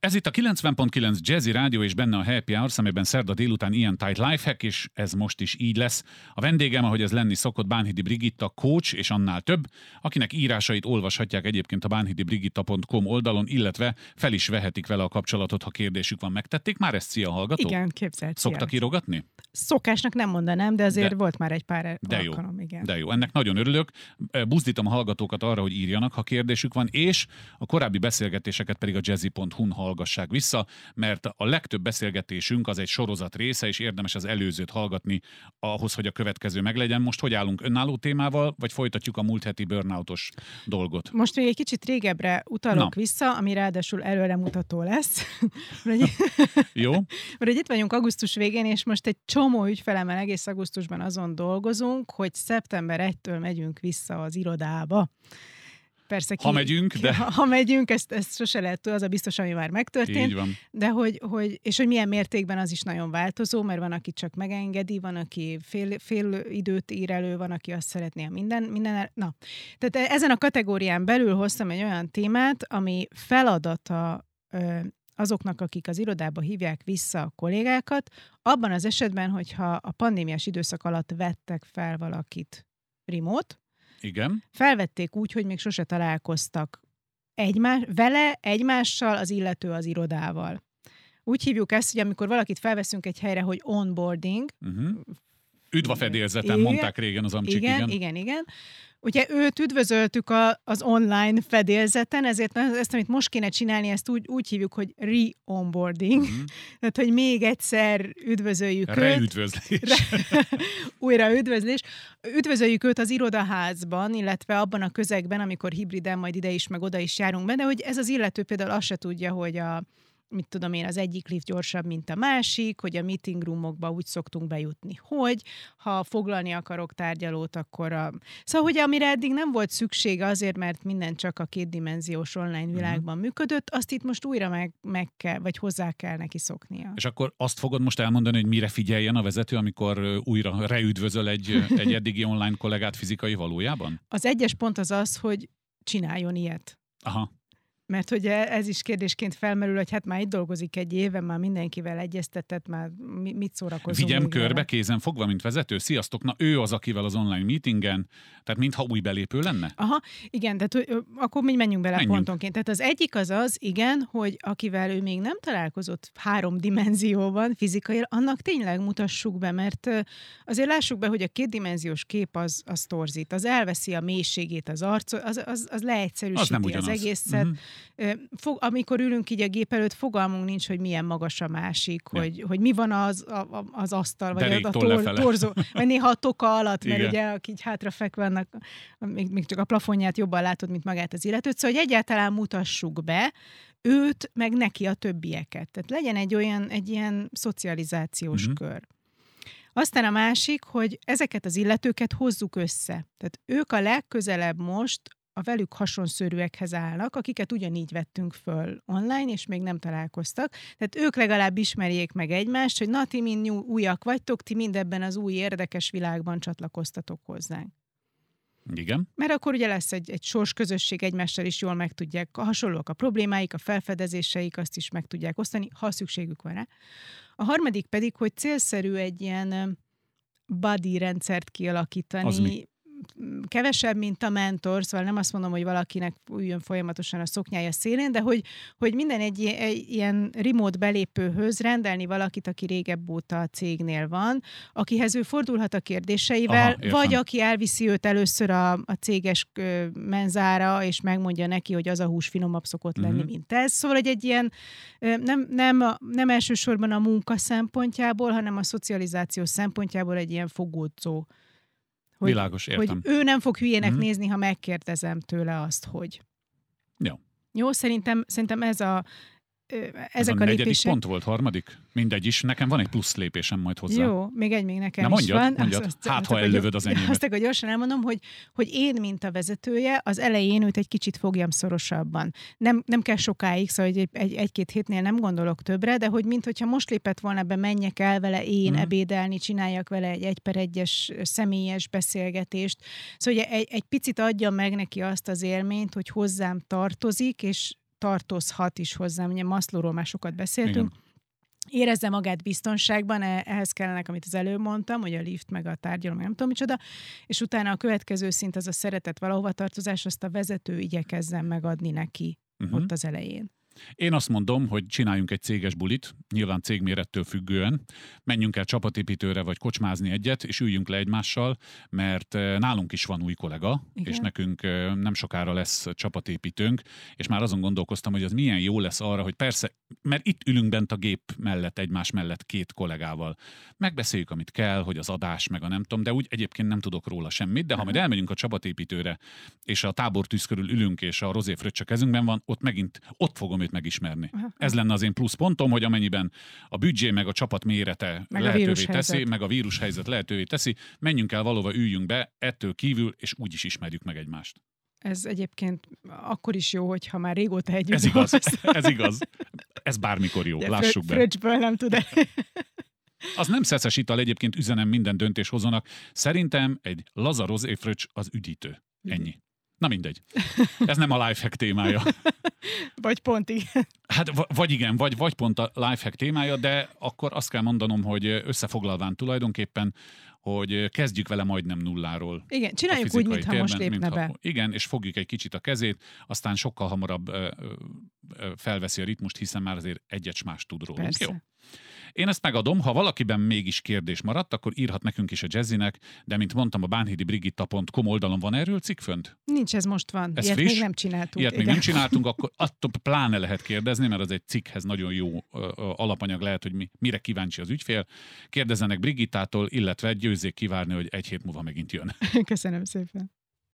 Ez itt a 90.9 Jazzy Rádió és benne a Happy Hour, amelyben szerda délután ilyen tight lifehack, és ez most is így lesz. A vendégem, ahogy ez lenni szokott, Bánhidi Brigitta, coach és annál több, akinek írásait olvashatják egyébként a bánhidibrigitta.com oldalon, illetve fel is vehetik vele a kapcsolatot, ha kérdésük van. Megtették már ezt, szia hallgató? Igen, képzelt. Szoktak írogatni? Szokásnak nem mondanám, de azért de, volt már egy pár de alkalom, jó, igen. De jó, ennek nagyon örülök. Buzdítom a hallgatókat arra, hogy írjanak, ha kérdésük van, és a korábbi beszélgetéseket pedig a jazzy.hu-n hallgassák vissza, mert a legtöbb beszélgetésünk az egy sorozat része, és érdemes az előzőt hallgatni ahhoz, hogy a következő meglegyen. Most hogy állunk önálló témával, vagy folytatjuk a múlt heti burnoutos dolgot? Most még egy kicsit régebbre utalok Na. vissza, ami ráadásul előremutató lesz. Jó. Mert itt vagyunk augusztus végén, és most egy csomó ügyfelemmel egész augusztusban azon dolgozunk, hogy szeptember 1-től megyünk vissza az irodába. Persze ki, ha megyünk, de... Ha, megyünk, ezt, ezt sose lehet az a biztos, ami már megtörtént. Így van. De hogy, hogy, és hogy milyen mértékben az is nagyon változó, mert van, aki csak megengedi, van, aki fél, fél időt ír elő, van, aki azt szeretné a minden, minden na. Tehát ezen a kategórián belül hoztam egy olyan témát, ami feladata ö, azoknak, akik az irodába hívják vissza a kollégákat, abban az esetben, hogyha a pandémiás időszak alatt vettek fel valakit remote, igen. Felvették úgy, hogy még sose találkoztak egymás, vele, egymással, az illető az irodával. Úgy hívjuk ezt, hogy amikor valakit felveszünk egy helyre, hogy onboarding. Uh-huh. Üdv a fedélzeten, mondták régen az amcsik, igen. Igen, igen, igen. Ugye őt üdvözöltük a, az online fedélzeten, ezért ezt, amit most kéne csinálni, ezt úgy, úgy hívjuk, hogy re-onboarding. Mm-hmm. Tehát, hogy még egyszer üdvözöljük Reüdvözlés. őt. Re- újra üdvözlés. Üdvözöljük őt az irodaházban, illetve abban a közegben, amikor hibriden majd ide is, meg oda is járunk be, de hogy ez az illető például azt se tudja, hogy a mit tudom én, az egyik lift gyorsabb, mint a másik, hogy a meeting roomokba úgy szoktunk bejutni, hogy ha foglalni akarok tárgyalót, akkor a... Szóval, hogy amire eddig nem volt szüksége azért, mert minden csak a kétdimenziós online mhm. világban uh-huh. működött, azt itt most újra meg, meg kell, vagy hozzá kell neki szoknia. És akkor azt fogod most elmondani, hogy mire figyeljen a vezető, amikor újra reüdvözöl egy, egy eddigi online kollégát fizikai valójában? Az egyes pont az az, hogy csináljon ilyet. Aha. Mert hogy ez is kérdésként felmerül, hogy hát már itt dolgozik egy éve, már mindenkivel egyeztetett, már mit szórakozunk. Vigyem körbe vele. kézen fogva, mint vezető. Sziasztok, na ő az, akivel az online meetingen, tehát mintha új belépő lenne? Aha, igen, tehát akkor mi menjünk bele menjünk. pontonként. Tehát az egyik az az, igen, hogy akivel ő még nem találkozott három dimenzióban fizikai, annak tényleg mutassuk be, mert azért lássuk be, hogy a kétdimenziós kép az, az torzít, az elveszi a mélységét az arcot, az, az, az leegyszerűsíti az, nem az egészet. Mm-hmm Fog, amikor ülünk így a gép előtt, fogalmunk nincs, hogy milyen magas a másik, ja. hogy, hogy mi van az, a, az asztal, vagy a, a tor, torzó, vagy néha a toka alatt, mert Igen. ugye akik így hátrafek vannak, még, még csak a plafonját jobban látod, mint magát az illetőt. Szóval, hogy egyáltalán mutassuk be őt, meg neki a többieket. Tehát legyen egy olyan, egy ilyen szocializációs mm-hmm. kör. Aztán a másik, hogy ezeket az illetőket hozzuk össze. Tehát ők a legközelebb most a velük hasonszörűekhez állnak, akiket ugyanígy vettünk föl online, és még nem találkoztak. Tehát ők legalább ismerjék meg egymást, hogy na, ti mind újak vagytok, ti mind ebben az új érdekes világban csatlakoztatok hozzánk. Igen. Mert akkor ugye lesz egy, egy sors közösség, egymással is jól meg tudják, hasonlóak a problémáik, a felfedezéseik, azt is meg tudják osztani, ha szükségük van rá. A harmadik pedig, hogy célszerű egy ilyen body rendszert kialakítani, az mi? Kevesebb, mint a mentor, szóval nem azt mondom, hogy valakinek üljön folyamatosan a szoknyája szélén, de hogy, hogy minden egy, egy ilyen remote belépőhöz rendelni valakit, aki régebb óta a cégnél van, akihez ő fordulhat a kérdéseivel, Aha, vagy aki elviszi őt először a, a céges menzára, és megmondja neki, hogy az a hús finomabb szokott lenni, uh-huh. mint ez. Szóval egy, egy ilyen nem, nem, nem elsősorban a munka szempontjából, hanem a szocializáció szempontjából egy ilyen fogódzó hogy, Világos, értem. Hogy ő nem fog hülyének mm-hmm. nézni, ha megkérdezem tőle azt, hogy. Jó. Jó, szerintem, szerintem ez a, ezek ez a, a negyedik lépések... pont volt, harmadik? Mindegy is, nekem van egy plusz lépésem majd hozzá. Jó, még egy még nekem Na mondjad, is van. mondjad, azt, hát azt, ha ellövöd az enyémet. Azt hogy gyorsan elmondom, hogy, hogy én, mint a vezetője, az elején őt egy kicsit fogjam szorosabban. Nem, nem kell sokáig, szóval egy, egy, egy-két hétnél nem gondolok többre, de hogy mint hogyha most lépett volna be, menjek el vele én hmm. ebédelni, csináljak vele egy egy per egyes személyes beszélgetést. Szóval egy, egy picit adja meg neki azt az élményt, hogy hozzám tartozik, és tartozhat is hozzám. Ugye Maszlóról már sokat beszéltünk. Igen érezze magát biztonságban, e, ehhez kellene, amit az előbb mondtam, hogy a lift, meg a tárgyaló, meg nem tudom micsoda, és utána a következő szint az a szeretet valahova tartozás, azt a vezető igyekezzen megadni neki uh-huh. ott az elején. Én azt mondom, hogy csináljunk egy céges bulit, nyilván cégmérettől függően, menjünk el csapatépítőre vagy kocsmázni egyet, és üljünk le egymással, mert eh, nálunk is van új kollega, Igen. és nekünk eh, nem sokára lesz csapatépítőnk, és már azon gondolkoztam, hogy az milyen jó lesz arra, hogy persze, mert itt ülünk bent a gép mellett, egymás mellett két kollégával. Megbeszéljük, amit kell, hogy az adás, meg a nem tudom, de úgy egyébként nem tudok róla semmit, de ha majd elmegyünk a csapatépítőre, és a tábortűz körül ülünk, és a rozé fröccse kezünkben van, ott megint, ott fogom őt megismerni. Aha. Ez lenne az én plusz pontom, hogy amennyiben a büdzsé meg a csapat mérete meg lehetővé teszi, helyzet. meg a vírushelyzet lehetővé teszi, menjünk el valóva, üljünk be, ettől kívül, és úgy is ismerjük meg egymást. Ez egyébként akkor is jó, hogyha már régóta együtt Ez igaz, ez igaz. Ez bármikor jó, De lássuk be. Fröccsből nem tud. Az nem szeszes ital, egyébként üzenem minden döntéshozónak. Szerintem egy laza rozéfröccs az üdítő. Ennyi. Na mindegy. Ez nem a lifehack témája. Vagy pont igen. Hát vagy igen, vagy, vagy pont a lifehack témája, de akkor azt kell mondanom, hogy összefoglalván tulajdonképpen, hogy kezdjük vele majdnem nulláról. Igen, csináljuk úgy, mintha térben, most lépne mintha, be. Igen, és fogjuk egy kicsit a kezét, aztán sokkal hamarabb ö, ö, felveszi a ritmust, hiszen már azért egyet más tud róla. Persze. Jó. Én ezt megadom, ha valakiben mégis kérdés maradt, akkor írhat nekünk is a Jazzinek, de mint mondtam, a bánhidibrigitta.com oldalon van erről cikk fönt? Nincs, ez most van. Ez Ilyet friss? még nem csináltunk. Ilyet igen. még nem csináltunk, akkor attól pláne lehet kérdezni, mert az egy cikkhez nagyon jó alapanyag lehet, hogy mi, mire kíváncsi az ügyfél. Kérdezzenek Brigittától, illetve győzzék kivárni, hogy egy hét múlva megint jön. Köszönöm szépen.